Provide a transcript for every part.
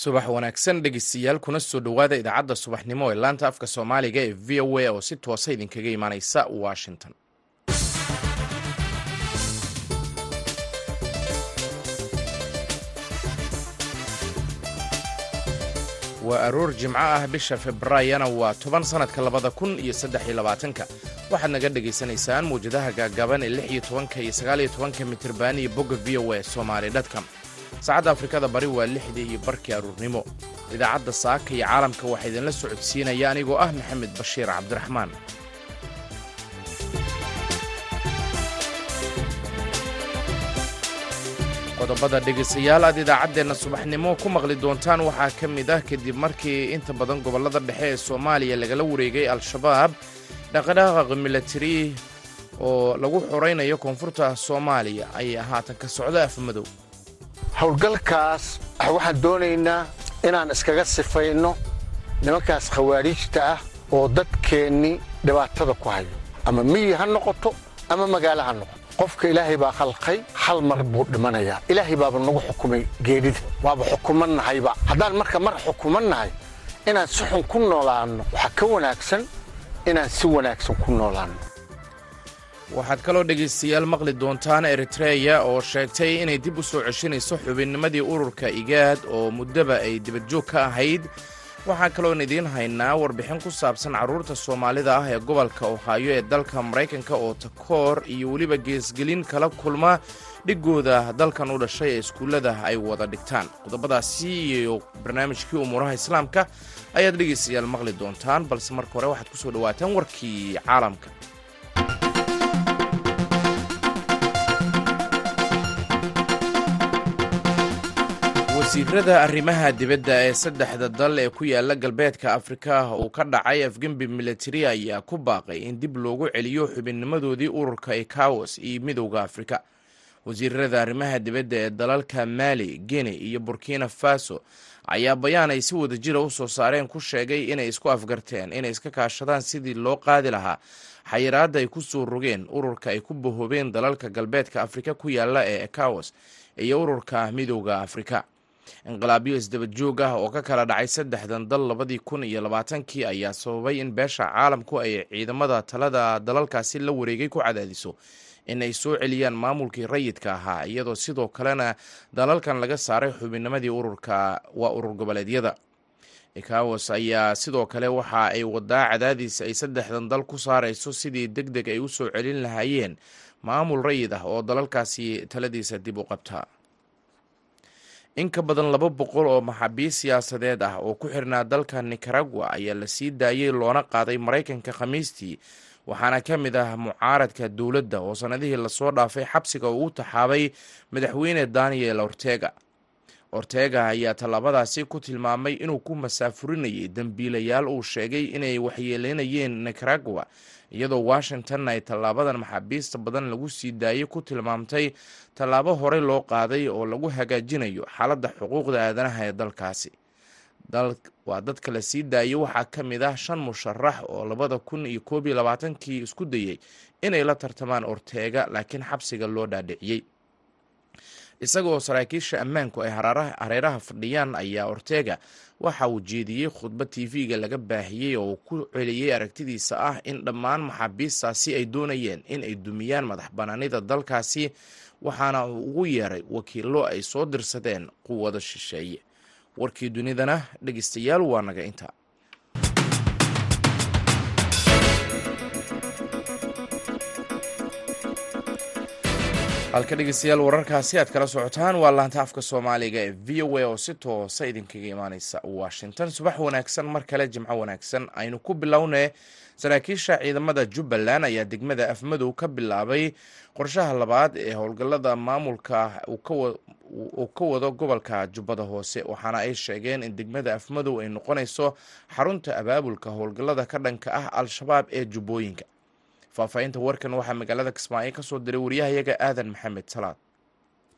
subax wanaagsan dhegeystayaal kuna soo dhowaada idaacadda subaxnimo ee laanta afka soomaaliga ee v o a oo si toosa idinkaga imaaneysa washington waa aroor jimco ah bisha februaayana waa toban sannadka labada kun iyo saddex iyo labaatanka. Waxaad naga dhagaysanaysaan mawjadaha gaagaaban ee lix iyo tobanka iyo sagaal iyo tobanka mitirban iyo bogga v o a somaali dhatcom saacadda afrikada bari waa lixdii iyo barkii aruurnimo. Idaacadda saaka iyo caalamka waxaa idinla socodsiinaya anigoo ah maxamed bashiir cabdiraxmaan qodobada dhegaystayaal aad idaacaddeenna subaxnimo ku maqli doontaan waxaa ka mid ah kadib markii inta badan gobollada dhexe ee soomaaliya lagala wareegay al-shabaab dhaqdhaqaqa milatari oo lagu xoraynayo koonfurta soomaaliya ayaa haatan ka socda afmadow howlgalkaas waxaan doonaynaa inaan iskaga sifayno nimankaas khawaariijta ah oo dadkeennii dhibaatada ku hayo. Ama miyi ha noqoto ama magaalo ha noqoto qofka ilaahay baa khalqay hal mar buu dhimanayaa. Ilaahay baaba nagu xukumay geedhida waaba xukumannahayba haddaan marka mar xukumannahay inaan si xun ku noolaanno waxaa ka wanaagsan inaan si wanaagsan ku noolaanno. Waxaad kaloo dhegaystayaal maqli doontaan eritreya oo sheegtay inay dib u soo ceshanayso xubinnimadii ururka igaad oo muddaba ay dibadjoog ka ahayd waxaa kaloon idiin haynaa warbixin ku saabsan carruurta soomaalida ah ee gobolka ohaayo ee dalka maraykanka oo takoor iyo weliba geesgelin kala kulma dhigooda dalkan u dhashay ee iskuullada ay wada dhigtaan. Qodobadaasi iyo barnaamijkii umuuraha islaamka ayaad dhegaystayaal maqli doontaan balse marka hore waxaad ku soo dhowaataan warkii caalamka wasiirada arrimaha dibadda ee saddexda dal ee ku yaalla galbeedka afrika uu ka dhacay afgembi milatari ayaa ku baaqay in dib loogu celiyo xubinnimadoodii ururka ekawas iyo midowda afrika. Wasiirada arrimaha dibadda ee dalalka mali guine iyo burkina faso ayaa bayaan ay si wada jira u soo saareen ku sheegay inay isku afgarteen inay iska kaashadaan sidii loo qaadi lahaa xayiraadda ay ku soo rogeen ururka ay ku bahoobeen dalalka galbeedka afrika ku yaalla ee ekawas iyo ururka midowda afrika inqilaabyo isdaba joog ah oo ka kala dhacay saddexdan dal labadii kun iyo labaatankii ayaa sababay in beesha caalamku ay ciidamada talada dalalkaasi la wareegay ku cadaadiso. In ay soo celiyaan maamulkii rayidka ahaa iyadoo sidoo kalena dalalkan laga saaray xubinnimadii ururka waa urur goboleedyada. Ekawas ayaa sidoo kale waxa ay wadaa cadaadiis ay saddexdan dal ku saarayso sidii deg deg ay u soo celin lahaayeen maamul rayid ah oo dalalkaasi taladiisa dib u qabta in ka badan laba boqol oo maxaabiis siyaasadeed ah oo ku xirnaa dalka nicaragua ayaa la sii daayey loona qaaday maraykanka khamiistii. Waxaana ka mid ah mucaaradka dowladda oo sannadihii la soo dhaafay xabsiga uu u taxaabay madaxweyne daniel ortega. Ortega ayaa tallaabadaasi ku tilmaamay inuu ku masaafurinayay dembiilayaal uu sheegay inay waxyeeleynayeen nicaragua iyadoo washington ay tallaabadan maxaabiista badan lagu sii daayey ku tilmaamtay tallaabo horey loo qaaday oo lagu hagaajinayo xaaladda xuquuqda aadanaha ee dalkaasi. Waa dadka la sii daayey waxaa ka mid ah shan musharax oo labada kun iyo koob iyo labaatankii isku dayey inay la tartamaan orteega laakiin xabsiga loo dhaadhiciyey isagaoo saraakiisha ammaanku ay hareeraha fadhiyaan ayaa ortega waxa uu jeediyey khudbad tv-ga laga baahiyey oo uu ku celiyey aragtidiisa ah in dhammaan maxaabiistaasi ay doonayeen in ay dumiyaan madax banaanida dalkaasi waxaana uu ugu yeeray wakiillo ay soo dirsadeen quwado shisheeye. Warkii dunidana dhegeystayaal waa naga inta halka dhegeystayaal wararkaasi aad kala socotaan waa laanta afka soomaaliga ee v o a oo si toosa idinkaga imaaneysa washington. Subax wanaagsan mar kale jimco wanaagsan aynu ku bilownay. Saraakiisha ciidamada jubbaland ayaa degmada afmadow ka bilaabay qorshaha labaad ee howlgallada maamulka uu ka wado gobolka jubbada hoose waxaana ay sheegeen in degmada afmadow ay noqonayso xarunta abaabulka howlgallada ka dhanka ah al-shabaab ee jubbooyinka faahfaahinta warkan waxaa magaalada kismaayo ka soo diray waryahayaga aadan maxamed salaad.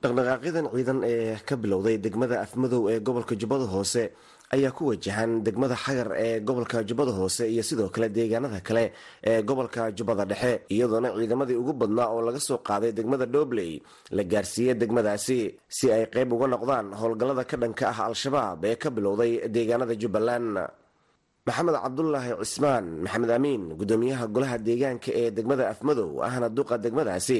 Dhaqdhaqaaqyadan ciidan ee ka bilowday degmada afmadow ee gobolka jubbada hoose ayaa ku wajahan degmada xagar ee gobolka jubbada hoose iyo sidoo kale deegaanada kale ee gobolka jubbada dhexe. Iyadoona ciidamadii ugu badnaa oo laga soo qaaday degmada dhobley la gaarsiiyey degmadaasi si ay qayb uga noqdaan howlgallada ka dhanka ah al-shabaab ee ka bilowday deegaanada jubbaland maxamed cabdulaahi cismaan maxamed amiin gudoomiyaha golaha deegaanka ee degmada afmadow ahna duqa degmadaasi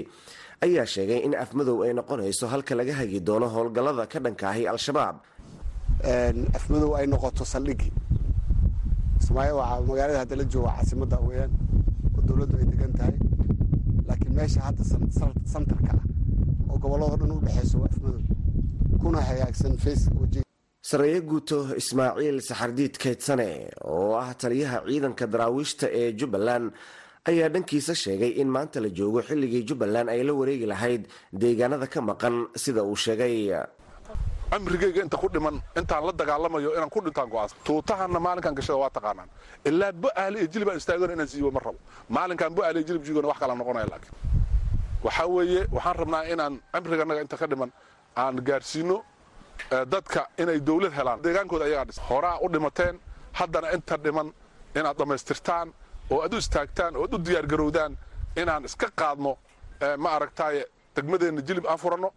ayaa sheegay in afmadow ay noqonayso halka laga hagi doono howlgallada ka dhanka ahi al-shabaab. Afmadow ay noqoto waa magaalada hadda la jooga caasimadda weyaan oo dowladdu ay degan tahay. Laakiin meesha hadda santarka ah oo gobolladoo dhan u dhexayso waa afmadow. Kuna hagaagsan sareeye guuto ismaaciil saxardiid kaydsane oo ah taliyaha ciidanka daraawiishta ee jubbaland ayaa dhankiisa sheegay in maanta la joogo xilligii jubbaland ay la wareegi lahayd deegaanada ka maqan sida uu sheegay. Cimrigayga inta ku dhiman intaan la dagaalamayo inaan ku dhintaan go'aansa tuutahanna maalinkan gashada waa taqaanaan. Ilaa bo'aali iyo jilib aan istaagana inaan siibo ma rabo. Maalinkaan bo'aali iyo jilib jiigona wax kala noqonaya laakiin. Waxaa weeye waxaan rabnaa inaan cimriganaga inta ka dhiman aan gaarsiino dadka inay dawlad helaan deegaankooda ayagaa dhis. Horaa u dhimateen haddana inta dhiman inaad dhammaystirtaan oo aad u istaagtaan oo ad u diyaargarowdaan inaan iska qaadno ma aragtaaye degmadeenna jilib aan furanno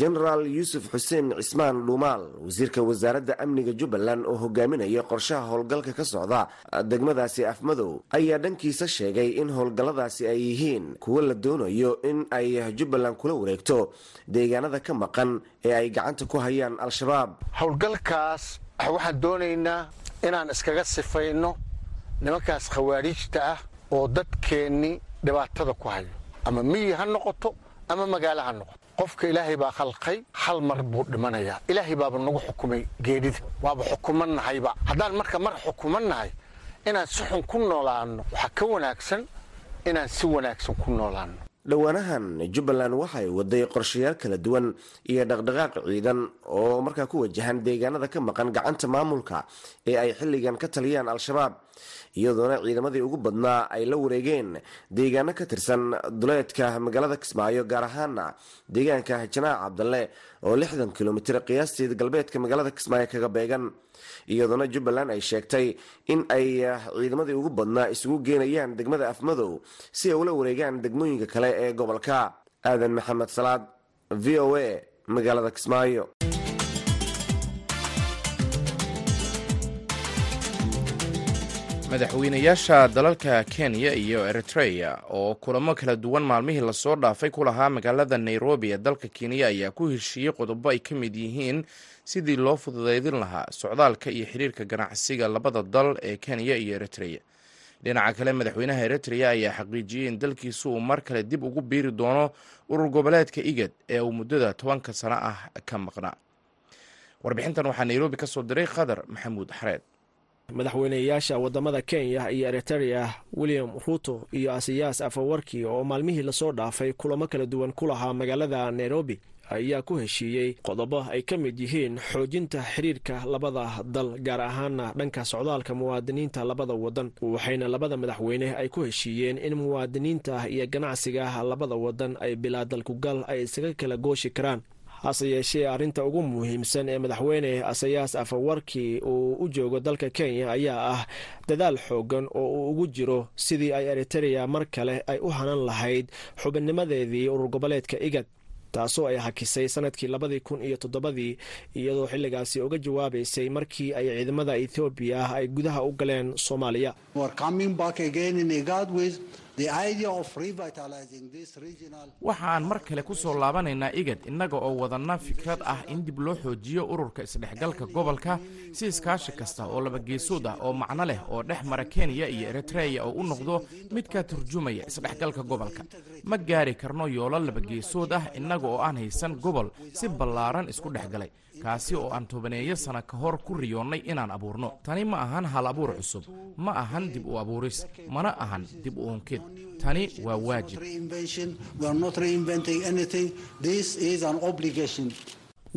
jenaraal yuusuf xuseen cismaan dhuumaal wasiirka wasaaradda amniga jubbaland oo hogaaminaya qorshaha howlgalka ka socda degmadaasi afmadow ayaa dhankiisa sheegay in howlgalladaasi ay yihiin kuwo la doonayo in ay jubbaland kula wareegto deegaanada ka maqan ee ay gacanta ku hayaan al-shabaab. Howlgalkaas waxaan doonaynaa inaan iskaga sifayno nimankaas khawaariijta ah oo dadkeennii dhibaatada ku hayo. Ama miyi ha noqoto ama magaalo ha noqoto. Qofka ilaahay baa khalqay hal mar buu dhimanayaa. Ilaahay baaba nagu xukumay geedhida waaba xukumannahayba haddaan marka mar xukumannahay inaan si xun ku noolaanno waxaa ka wanaagsan inaan si wanaagsan ku noolaanno. Dhowaanahan jubbaland waxay waday qorshayaal kala duwan iyo dhaqdhaqaaq ciidan oo markaa ku wajahan deegaanada ka maqan gacanta maamulka ee ay xilligan ka taliyaan al-shabaab iyadoona ciidamadii ugu badnaa ay la wareegeen deegaano ka tirsan duleedka magaalada kismaayo gaar ahaana deegaanka janaac cabdalle oo lixdan kilomitir qiyaastii galbeedka magaalada kismaayo kaga beegan. Iyadoona jubbaland ay sheegtay in ay ciidamadii ugu badnaa isugu geenayaan degmada afmadow si ay ula wareegaan degmooyinka kale ee gobolka. Aadan maxamed salaad v o a magaalada kismaayo madaxweynayaasha dalalka kenya iyo eritreya oo kulamo kala duwan maalmihii la soo dhaafay ku lahaa magaalada nairobi ee dalka kenya ayaa ku heshiiyey qodobo ay ka mid yihiin sidii loo fududeydin lahaa socdaalka iyo xiriirka ganacsiga labada dal ee kenya iyo eritreya dhinaca kale madaxweynaha eritreya ayaa xaqiijiyey in dalkiisu uu mar kale dib ugu biiri doono urur goboleedka igad ee uu muddada tobanka sano ah ka maqnaa. Warbixintan waxaa nairobi ka soo diray khadar maxamuud xareed madaxweyneyaasha waddamada kenya iyo eritereya william ruto iyo asiyaas afawarki oo maalmihii la soo dhaafay kulamo kala duwan ku lahaa magaalada nairobi ayaa ku heshiiyey qodobo ay ka mid yihiin xoojinta xiriirka labada dal gaar ahaana dhanka socdaalka muwaadiniinta labada wadan waxayna labada madaxweyne ay ku heshiiyeen in muwaadiniinta iyo ganacsiga labada wadan ay bilaa dalkugal ay isaga kala gooshi karaan hase yeeshee arrinta ugu muhiimsan ee madaxweyne asayaas afawarki uu u joogo dalka kenya ayaa ah dadaal xoogan oo uu ugu jiro sidii ay eritereya mar kale ay u hanan lahayd xubinnimadeedii urur goboleedka igad taasoo ay hakisay sannadkii labadii kun iyo toddobadii iyadoo xilligaasi uga jawaabaysay markii ay ciidamada ethoobiya ay gudaha u galeen soomaaliya waxa aan mar kale ku soo laabanaynaa igad innaga oo wadanna fikrad ah in dib loo xoojiyo ururka isdhexgalka gobolka si iskaashi kasta oo labageesood ah oo macno leh oo dhex mara kenya iyo eritreya oo u noqdo mid ka turjumaya isdhexgalka gobolka. Ma gaari karno yoolo labageesood ah innaga oo aan haysan gobol si ballaaran isku dhex galay kaasi oo aan tobaneeyo sana ka hor ku riyoonnay inaan abuurno. Tani ma ahan hal abuur cusub. Ma ahan dib u abuuris. Mana ahan dib u unkid tani waa waajib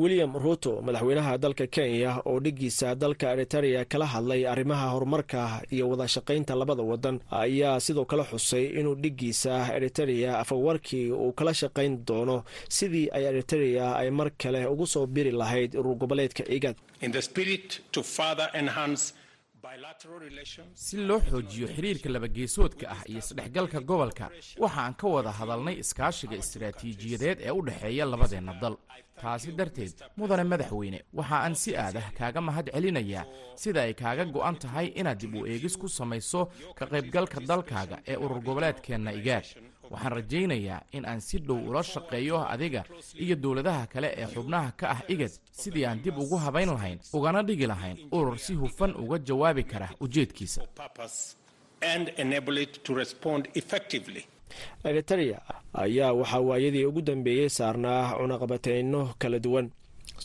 william ruto madaxweynaha dalka kenya oo dhigiisa dalka eritereya kala hadlay arrimaha horumarka iyo wada shaqaynta labada wadan ayaa sidoo kale xusay inuu dhigiisa eritereya afawarkii uu kala shaqayn doono. Sidii ay eritereya ay mar kale ugu soo biri lahayd urur goboleedka igad si loo xoojiyo xiriirka labageesoodka ah iyo isdhexgalka gobolka waxa aan ka wada hadalnay iskaashiga istaraatiijiyadeed ee u dhexeeya labadeenna dal. Taasi darteed mudane madaxweyne waxa aan si aadah kaaga mahad celinayaa sida ay kaaga go'an tahay inaad dib u eegis ku samayso ka qaybgalka dalkaaga ee urur goboleedkeenna igaad waxaan rajaynayaa in aan si dhow ula shaqeeyo adiga iyo dowladaha kale ee xubnaha ka ah igad sidii aan dib ugu habayn lahayn ugana dhigi lahayn urur si hufan uga jawaabi kara ujeedkiisa. Eritereya ayaa waxaa waayadii ugu dambeeyey saarnaa cunaqabateyno kala duwan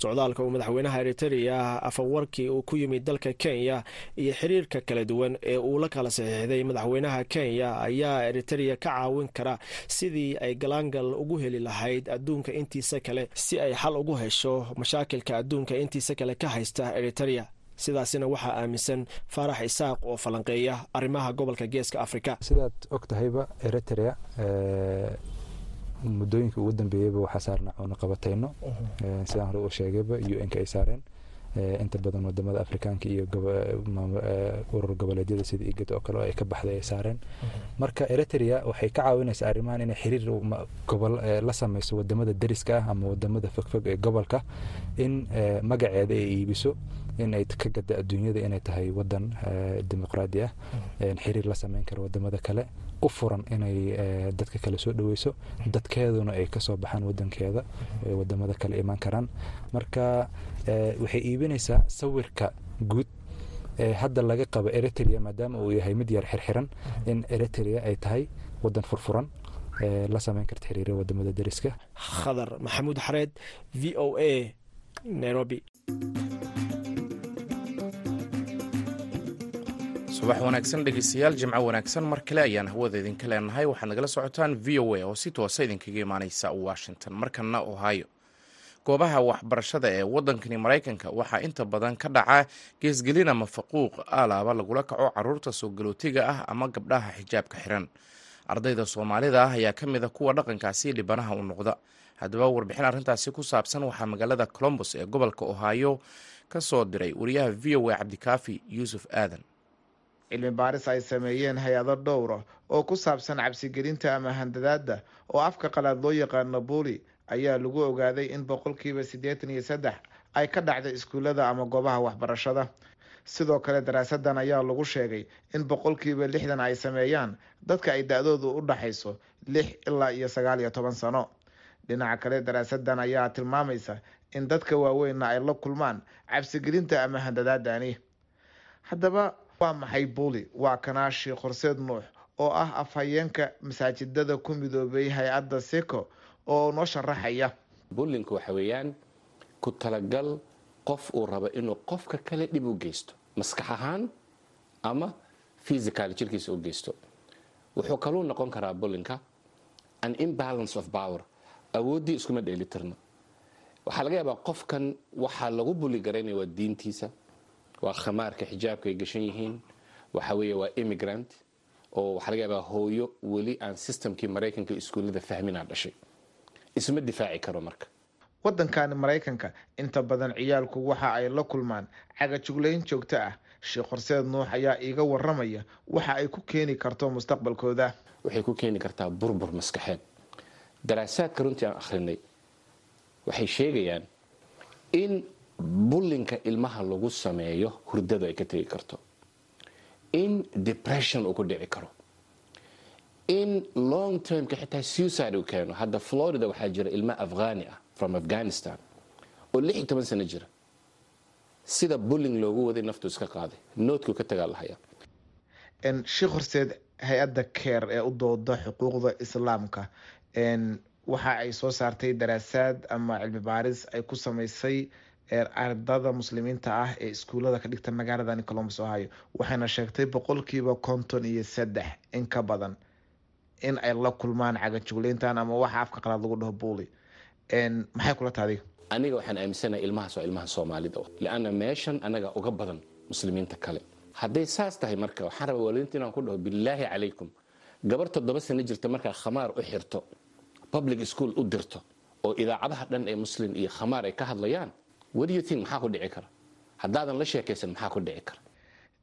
socdaalka uu madaxweynaha eritereya afawarkii uu ku yimid dalka kenya iyo xiriirka kala duwan ee uu la kala saxiixday madaxweynaha kenya ayaa eritereya ka caawin kara sidii ay galaangal ugu heli lahayd adduunka intiisa kale si ay xal ugu hesho mashaakilka adduunka intiisa kale ka haysta eritereya sidaasina waxaa aaminsan faarax isaaq oo falanqeeya arrimaha gobolka geeska afrika. Sidaad og tahayba eriterea muddooyinka ugu dambeeyeyba waxaa saarna cunaqabateyno sidaan hore u sheegayba u n ka ay saareen. Inta badan waddamada afrikaanka iyo urur goboleedyada sida igad oo kale oo ay ka baxday ay saareen. Marka eriterea waxay ka caawinaysaa arrimahan inay xiriir gobol la samayso waddamada dariska ah ama waddamada fogfog ee gobolka in magaceeda ay iibiso in ay ka gada adduunyada inay tahay wadan dimuqraadi ah. Xiriir la sameyn kara waddamada kale u furan inay dadka kale soo dhaweyso dadkeeduna ay ka soo baxaan wadankeeda waddamada kale imaan karaan. Marka waxay iibinaysaa sawirka guud hadda laga qabo eriterea maadaama uu yahay mid yar xirxiran in eriterea ay tahay wadan furfuran la sameyn karta xiriira waddamada dariska khadar maxamuud xareed v o a nairobi subax wanaagsan dhegeystayaal jimco wanaagsan mar kale ayaan hawada idinka leenahay. Waxaad nagala socotaan v o a oo si toosa idinkaga imaaneysa washington. Markana ohio. Goobaha waxbarashada ee wadankani maraykanka waxaa inta badan ka dhaca geesgelin ama faquuq alaaba lagula kaco carruurta soo galootiga ah ama gabdhaha xijaabka xiran. Ardayda soomaalida ah ayaa ka mid a kuwa dhaqankaasi dhibanaha u noqda. Haddaba warbixin arrintaasi ku saabsan waxaa magaalada colombos ee gobolka ohio ka soo diray wariyaha v o a cabdikaafi yuusuf aadan cilmi baaris ay sameeyeen hay'ado dhowra oo ku saabsan cabsigelinta ama handadaada oo afka qalaad loo yaqaano buuli ayaa lagu ogaaday in boqolkiiba siddeetan iyo saddex ay ka dhacday iskuullada ama goobaha waxbarashada. Sidoo kale daraasadan ayaa lagu sheegay in boqolkiiba lixdan ay sameeyaan dadka ay da-doodu u dhaxayso lix ilaa iyo sagaal iyo toban sano. Dhinaca kale daraasadan ayaa tilmaamaysa in dadka waaweynna ay la kulmaan cabsigelinta ama handadaadani haddaba waa maxay buuli waa kanaa sheekh horseed nuux oo ah afhayeenka masaajidada ku midoobay hay'adda seco oo noo sharaxaya. Bullinku waxa weeyaan ku talagal qof uu rabo inuu qofka kale dhib u geysto maskax ahaan ama physical jirkiisa u geysto. Wuxuu kaluu noqon karaa bullinka an imbalance of power awooddii iskuma dheelitirno. Waxaa laga yaabaa qofkan waxaa lagu bulli garaynaya waa diintiisa waa khamaarka xijaabka ay gashan yihiin. Waxa weeye waa immigrant oo waxaa laga yaabaa hooyo weli aan systemkii maraykanka iskuullada fahminaa dhashay. Isma difaaci karo marka. Waddankani maraykanka inta badan ciyaalku waxa ay la kulmaan cagajuglayn joogto ah. Sheekh horseed nuux ayaa iiga waramaya waxa ay ku keeni karto mustaqbalkooda. Waxay ku keeni kartaa burbur maskaxeed. Daraasaadka runtii aan akhrinay waxay sheegayaan in bullinka ilmaha lagu sameeyo hurdadu ay ka tegi karto. In depression uu ku dhici karo. In long termka xitaa suicide uu keeno. Hadda florida waxaa jira ilma afghani ah from afghanistan oo lix iyo toban sano jira. Sida bulling loogu waday naftu iska qaaday. Noodkuu ka tagaa sheekh horseed hay'adda care ee u dooda xuquuqda islaamka waxa ay soo saartay daraasaad ama cilmi baaris ay ku sameysay ardada muslimiinta ah ee iskuullada ka dhigta magaalada colombus ohio waxayna sheegtay boqolkiiba konton iyo saddex in ka badan in ay la kulmaan cagajugleyntan ama waxa afka qalaad lagu dhaho buuli maxay kula taadi? Aniga waxaan aaminsanahay ilmahaas waa ilmaha soomaalida. Lianna meeshan anaga uga badan muslimiinta kale. Hadday saas tahay marka waxaan rabaa waalidiinta inaan ku dhaho bilaahi calaykum gabar toddoba sano jirta markaa khamaar u xirto public school u dirto oo idaacadaha dhan ee muslim iyo khamaar ay ka hadlayaan think maxaa ku dhici kara? Haddaadan la sheekaysan maxaa ku dhici kara?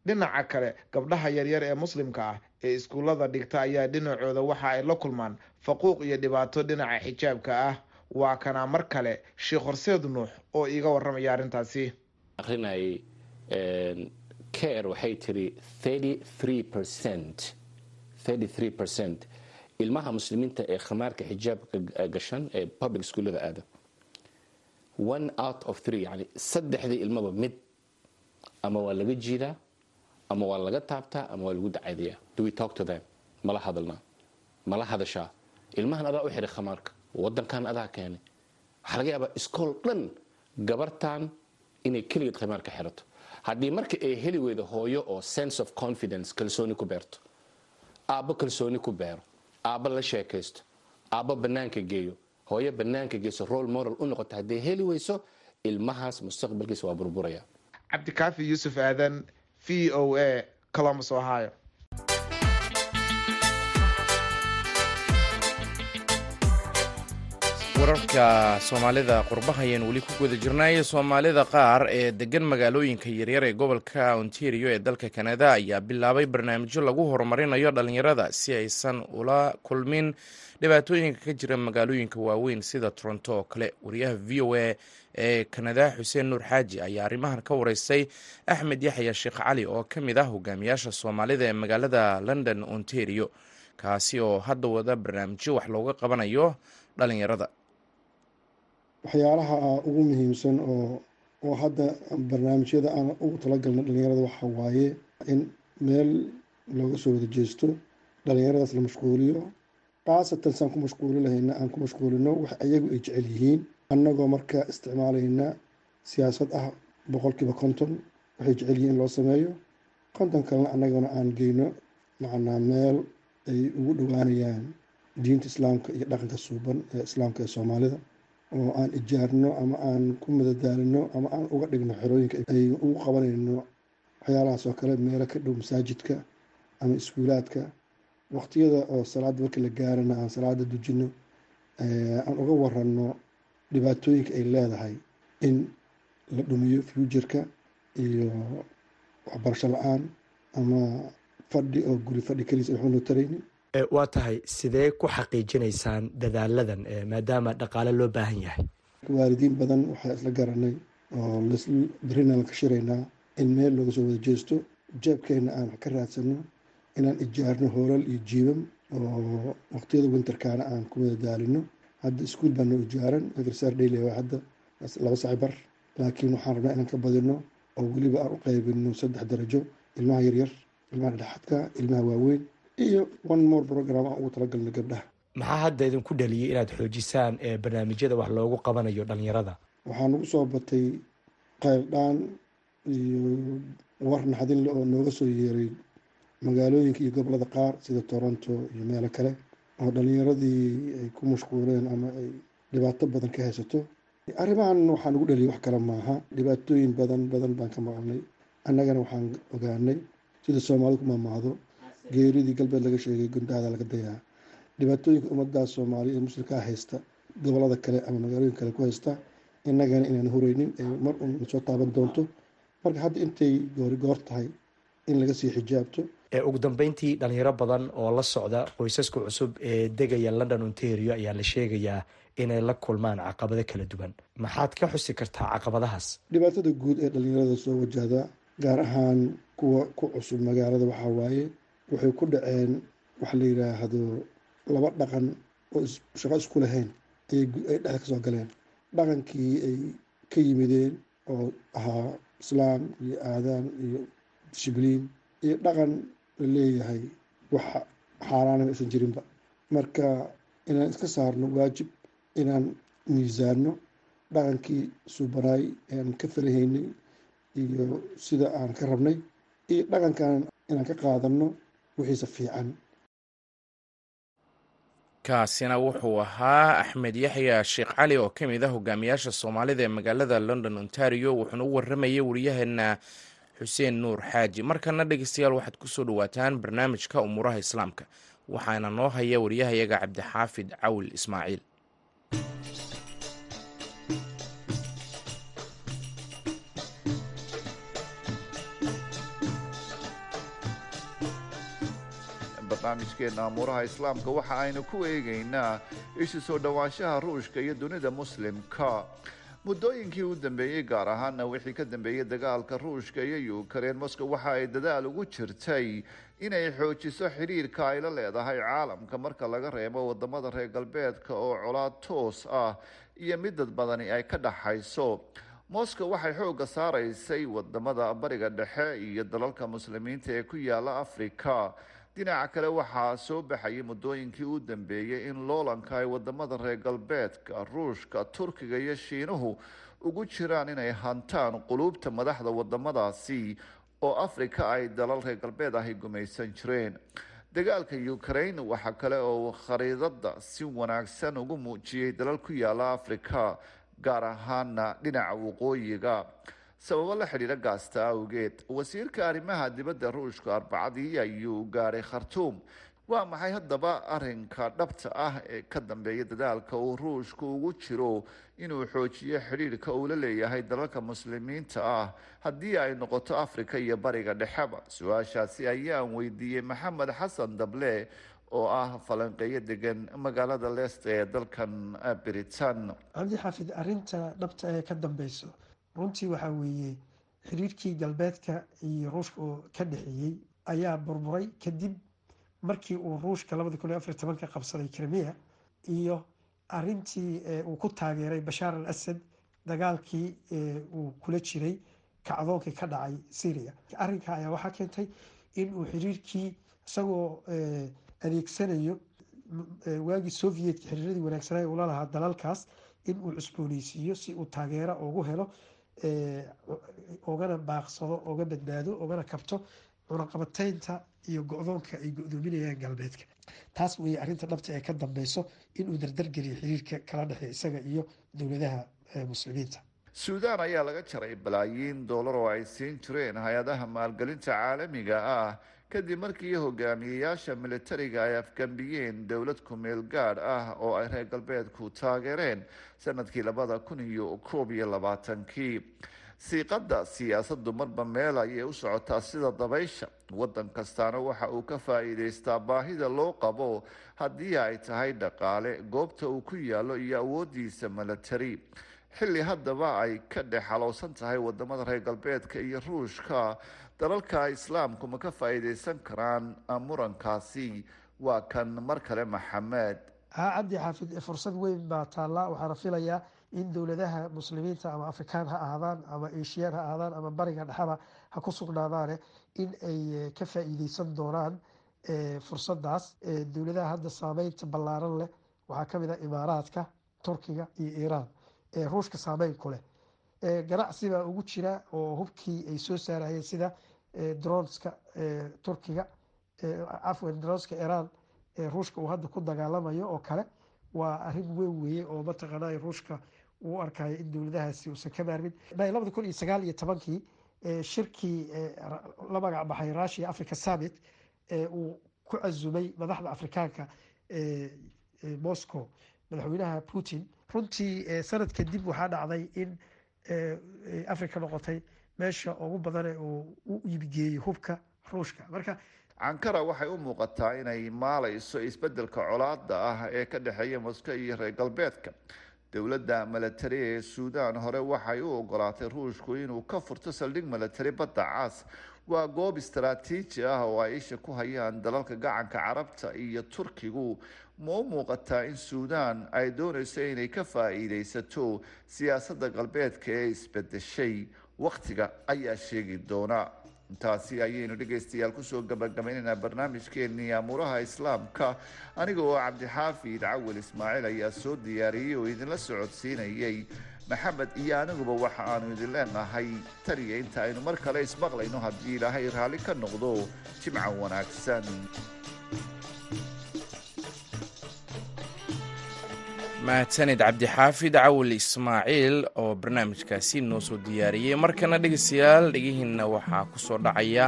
Dhinaca kale gabdhaha yaryar ee muslimka ah ee iskuullada dhigta ayaa dhinacooda waxa ay la kulmaan faquuq iyo dhibaato dhinaca xijaabka ah. Waa kana mar kale sheekh horseed nuux oo iiga warramaya arrintaasi. Akrinayay care waxay tiri 33 percent ilmaha muslimiinta ee khamaarka xijaabka gashan ee public schoolada aada one out of three yani saddexdii ilmaba mid ama waa laga jiidaa ama waa laga taabtaa ama waa lagu dacadiyaa. Do we talk to them? Mala hadalnaa. Mala hadashaa. Ilmahan adaa u xiray khamaarka. Wadankan adaa keenay waxaa laga yaabaa iskool dhan gabartan inay keligeed khamaarka xirato. Haddii marka ay heli weydo hooyo oo sense of confidence kalsooni ku beerto aabbo kalsooni ku beero aabbo la sheekaysto aabbo bannaanka geeyo hooyo bannaanka geyso role model u noqoto hadday heli weyso ilmahaas mustaqbalkiisa waa burburaya. Cabdikaafi yuusuf aadan v o a columbus ohio wararka soomaalida qurbaha ayaan weli ku guda jirnay. Soomaalida qaar ee degan magaalooyinka yaryar ee gobolka ontario ee dalka kanada ayaa bilaabay barnaamijyo lagu horumarinayo dhalinyarada si aysan ula kulmin dhibaatooyinka ka jira magaalooyinka waaweyn sida toronto. Oo kale wariyaha v o a ee kanada xuseen nuur xaaji ayaa arrimahan ka wareystay axmed yaxya sheekh cali oo ka mid ah hogaamiyaasha soomaalida ee magaalada london ontario kaasi oo hadda wada barnaamijyo wax looga qabanayo dhalinyarada waxyaalaha ugu muhiimsan oo oo hadda barnaamijyada aan ugu talagalna dhalinyarada waxa waaye in meel looga soo wada jeesto dhalinyaradaas la mashquuliyo. Khaasatan saan ku mashquuli lahayna aan ku mashquulino wax ayagu ay jecel yihiin. Annagoo marka isticmaalayna siyaasad ah boqolkiiba konton waxay jecel yihiin in loo sameeyo. Konton kalena annagana aan geyno macnaa meel ay ugu dhowaanayaan diinta islaamka iyo dhaqanka suuban ee islaamka ee soomaalida oo aan ijaarno ama aan ku madadaalino ama aan uga dhigno xerooyinka ay ugu qabanayno waxyaalahaas oo kale meelo ka dhow masaajidka ama iskuulaadka. Waqtiyada oo salaada markii la gaarana aan salaada dujino aan uga waranno dhibaatooyinka ay leedahay in la dhumiyo fuujarka iyo waxbarasho la'aan ama fadhi oo guri fadhi keliisa waxba noo taraynin waa tahay sidee ku xaqiijinaysaan dadaaladan maadaama dhaqaale loo baahan yahay? Waalidiin badan waxaa isla garanay oo berrinaan ka shiraynaa in meel looga soo wada jeesto. Jeebkeenna aan wax ka raadsano inaan ijaarno hoolal iyo jiibam oo waqtiyada winterkaana aan ku wada daalino. Hadda iskuol baa noo ijaaran daily waa hadda laba saci bar laakiin waxaan rabnaa inaan ka badino oo weliba aan u qaybino saddex darajo ilmaha yaryar ilmaha dhexadka ilmaha waaweyn iyo one more program aan ugu talagalno gabdhaha. Maxaa hadda idinku dhaliyay inaad xoojisaan barnaamijyada wax loogu qabanayo dhalinyarada waxaa nagu soo batay qayldhaan iyo war naxdinle oo nooga soo yeeray magaalooyinka iyo gobollada qaar sida toronto iyo meelo kale oo dhalinyaradii ay ku mashquuleen ama ay dhibaato badan ka haysato. Arrimahan waxaa nagu dhaliyay wax kale maaha. Dhibaatooyin badan badan baan ka maqalnay annagana waxaan ogaanay sida soomaalida ku maamaahdo geeridii galbeed laga sheegay gundahada laga dayaa. Dhibaatooyinka ummaddaas soomaaliya ee muslimkaa haysta gobollada kale ama magaalooyin kale ku haysta innagana inaan hureynin ee mar un soo taaban doonto. Marka hadda intay goori goor tahay in laga sii xijaabto. Ugu dambeyntii dhalinyaro badan oo la socda qoysaska cusub ee degaya london ontario ayaa la sheegayaa inay la kulmaan caqabado kala duwan. Maxaad ka xusi kartaa caqabadahaas? Dhibaatada guud ee dhalinyarada soo wajahda gaar ahaan kuwa ku cusub magaalada waxaa waaye waxay ku dhaceen waxa la yidhaahdo laba dhaqan oo shaqo isku lahayn ayay dhexda ka soo galeen. Dhaqankii ay ka yimideen oo ahaa islaam iyo aadaan iyo dishibliin iyo dhaqan la leeyahay wax xaaraanaba aysan jirinba. Marka inaan iska saarno waajib inaan miisaanno dhaqankii suubanaay aan ka falahaynay iyo sida aan ka rabnay iyo dhaqankan inaan ka qaadanno wixiisa fiican. Kaasina wuxuu ahaa axmed yaxya sheekh cali oo ka mid ah hogaamiyaasha soomaalida ee magaalada london ontario wuxuuna u waramayay wariyaheena xuseen nuur xaaji. Markana dhegeystayaal waxaad ku soo dhawaataan barnaamijka umuuraha islaamka waxaana noo haya wariyahayaga cabdixaafid cawil ismaaciil barnaamijkeenna amuuraha islaamka waxa aynu ku eegaynaa isu soo dhowaanshaha ruushka iyo dunida muslimka. Muddooyinkii u dambeeyey gaar ahaana wixii ka dambeeyey dagaalka ruushka iyo yukrain moscow waxa ay dadaal ugu jirtay inay xoojiso xidhiirka ay la leedahay caalamka marka laga reebo waddamada reer galbeedka oo colaad toos ah iyo mid dad badani ay ka dhaxayso. Moscow waxay xoogga saaraysay waddamada bariga dhexe iyo dalalka muslimiinta ee ku yaalla africa dhinaca kale waxaa soo baxayay muddooyinkii u dambeeyey in loolanka ay waddamada reer galbeedka ruushka turkiga iyo shiinuhu ugu jiraan inay hantaan quluubta madaxda wadamadaasi oo afrika ay dalal reer galbeed ahy gumaysan jireen. Dagaalka ukraine waxaa kale oo khariidada si wanaagsan ugu muujiyey dalal ku yaalla afrika gaar ahaana dhinaca waqooyiga sababo la xidhiidha gaasta awgeed. Wasiirka arrimaha dibadda ruushka arbacadii ayuu gaadhay khartuum waa maxay haddaba arinka dhabta ah ee ka dambeeya dadaalka uu ruushku ugu jiro inuu xoojiyo xidhiidhka uu la leeyahay dalalka muslimiinta ah haddii ay noqoto afrika iyo bariga dhexeba su'aashaasi ayaan weydiiyey maxamed xasan dable oo ah falanqeeyo degan magaalada leest ee dalkan britain cabdi xaafid arinta dhabta ee ka dambeyso runtii waxaa weeye xiriirkii galbeedka iyo ruushka oo ka dhexeeyey ayaa burburay kadib markii uu ruushka labadi kun iyo afar tobanka qabsaday krimiya iyo arintii uu ku taageeray bashaar al asad dagaalkii uu kula jiray kacdoonkii ka dhacay syria. Arrinka ayaa waxaa keentay in uu xiriirkii isagoo adeegsanayo waagii sovietka xiriiradii wanaagsanaa ula lahaa dalalkaas in uu cusbooneysiiyo si uu taageero ugu helo ogana baaqsado oga badbaado ogana kabto cunaqabateynta iyo go-doonka ay go-doominayaan galbeedka. Taas weeye arrinta dhabta ee ka dambeyso inuu dardargeliyo xiriirka kala dhexeey isaga iyo dowladaha muslimiinta suudaan ayaa laga jaray balaayiin doolar oo ay siin jireen hay'adaha maalgelinta caalamiga ah. Kadib markii hogaamiyeyaasha militariga ay afgambiyeen dowlad ku-meel ah oo ay reer galbeedku taageereen sannadkii labada kun iyo koob iyo labaatankii. Siiqadda siyaasaddu marba meel ayay u socotaa sida dabaysha. Waddan kastaana waxa uu ka faa-iideystaa baahida loo qabo haddii ay tahay dhaqaale goobta uu ku yaallo iyo awooddiisa militari xilli haddaba ay ka dhex halowsan tahay waddamada reer galbeedka iyo ruushka. Dalalka islaamku ma ka faa-iideysan karaan murankaasi waa kan mar kale maxamed. Haa cabdi xaafid fursad weyn baa taallaa. Waxaana filayaa in dowladaha muslimiinta ama afrikaan ha ahaadaan ama ashiyaan ha ahaadaan ama bariga dhexaba ha ku sugnaadaane in ay ka faa-iideysan doonaan fursadaas dowladaha hadda saameynta ballaaran leh waxaa ka mid ah imaaraadka turkiga iyo iiraan ruushka saameyn ku leh ganacsi baa ugu jira oo hubkii ay soo saarayeen sida dronska turkiga afwan dronska iiraan ruushka uu hadda ku dagaalamayo oo kale waa arrin weyn weeye oo mataqaana ruushka uu arkayo in dowladahaasi uusan ka maarmin. Labada kun iyo sagaal iyo tobankii shirkii la magac baxay russia africa summit uu ku casumay madaxda afrikaanka moscow madaxweynaha putin. Runtii sanad kadib waxaa dhacday in africa noqotay meesha ugu badane uu u iibgeeyey hubka ruushka. Marka cankara waxay u muuqataa inay maalayso isbeddelka colaada ah ee ka dhexeeya mosko iyo reer galbeedka. Dowladda milatari ee suudaan hore waxay u ogolaatay ruushku inuu ka furto saldhig milatari badda cas waa goob istaraatiiji ah oo ay isha ku hayaan dalalka gacanka carabta iyo turkigu ma u muuqataa in suudaan ay doonayso inay ka faa-iideysato siyaasadda galbeedka ee isbedeshay. Wakhtiga ayaa sheegi doona. Intaasi ayaynu dhegaystayaal ku soo gabagabaynaynaa barnaamijkeenii amuuraha islaamka. Aniga oo cabdixaafid cawil ismaaciil ayaa soo diyaariyey oo idinla socodsiinayay. Maxamed iyo aniguba waxa aanu idin leenahay taniyo inta aynu mar kale ismaqlayno haddii ilaahay raalli ka noqdo. Jimca wanaagsan mahadsaned cabdixaafid cawal ismaaciil oo barnaamijkaasi noo soo diyaariyey. Markana dhegaystayaal dhegihiinna waxaa ku soo dhacaya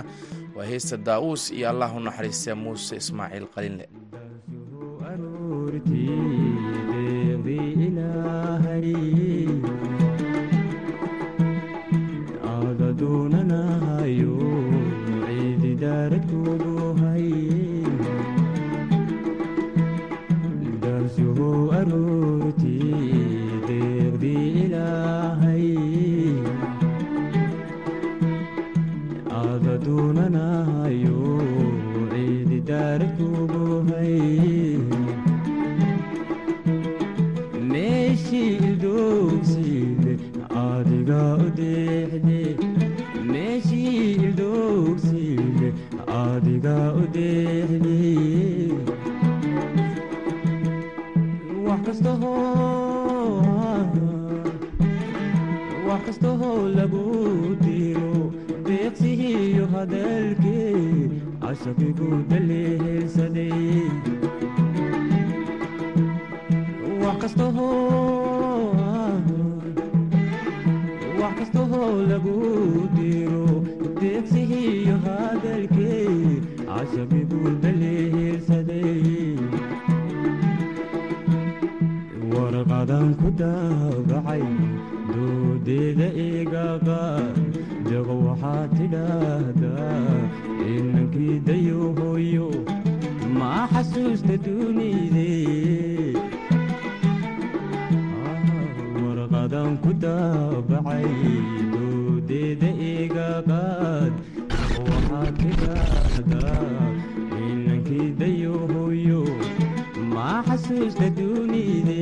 waa heesta daa'uus iyo allah u naxariista muuse ismaaciil qalinle. daarku cashaqiguu wax kastahoo lagu diro deegsihiyo hadalkee cashaqiguu dhaliihilsaday warqadaan ku daabacay doodeeda eegaqa jago waxaa tidhaahdaa inankii dayo hooyo ma xasuusta duuniyde warqadan ku daabacay doodeeda iga qaad waxaa tidhaahdaa inankii dayo hooyo ma xasuusta duuniyde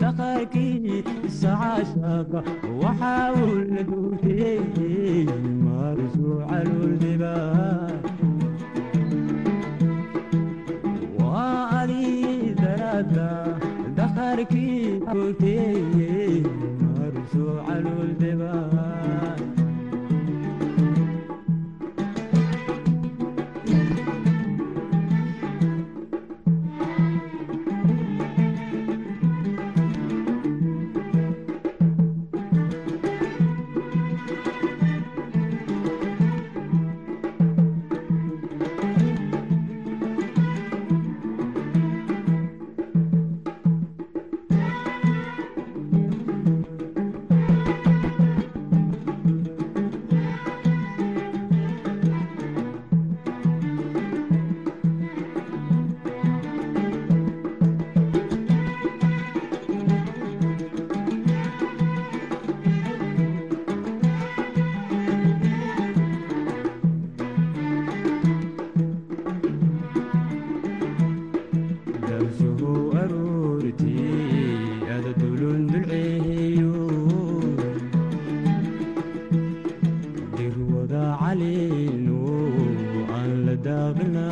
dhaqankii iscaashaaba waxaa uu la duutiyey marsu caluuldiba waa adii daraada dhaqarkii duutiyey daaqina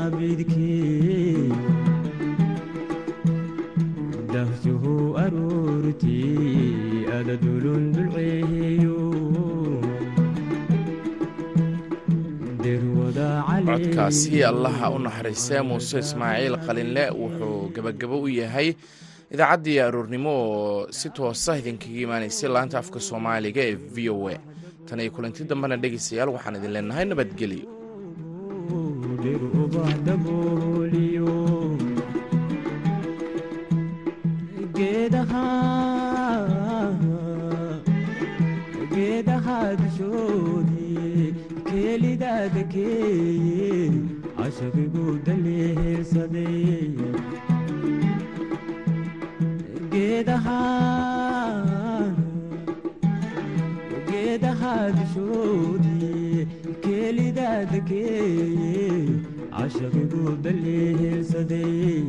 codkaasi allaha u naxariistee muuse ismaaciil qalinle wuxuu gebagabo u yahay idaacaddii aroornimo oo si toosa ah idinkaga imaanaysay laanta afka soomaaliga ee v o a. Tan iyo kulanti dambena dhegaystayaal waxaan idin leenahay nabadgelyo. يقدر بعده اليوم قيدها قيدها دشودي كيلي دادكي عشق بود ليه صديق قيدها leedahaad shuruudii keelidaad keeye cashaqigu ballihiilsaday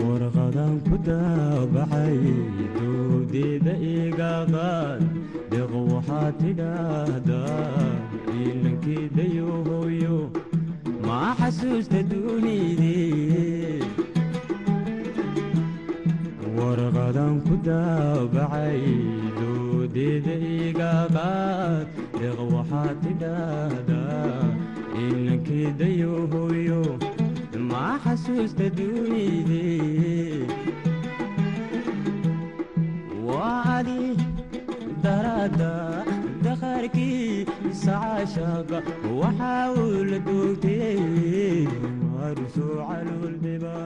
warqadan ku daabaxay dowdeeda iga qaad deeq waxaad tidhaahdaa iilankeedayo hooyo maa xasuusta duuniydii waan ku daabacay doodeeda iga qaad deeq waxaad tidhaahdaa inankeydayo hooyo maa xasuusta duuniyde waa adi daraada daqaarkii sacaashaaqa waxaa uu la doogtay maruso caluuldhiba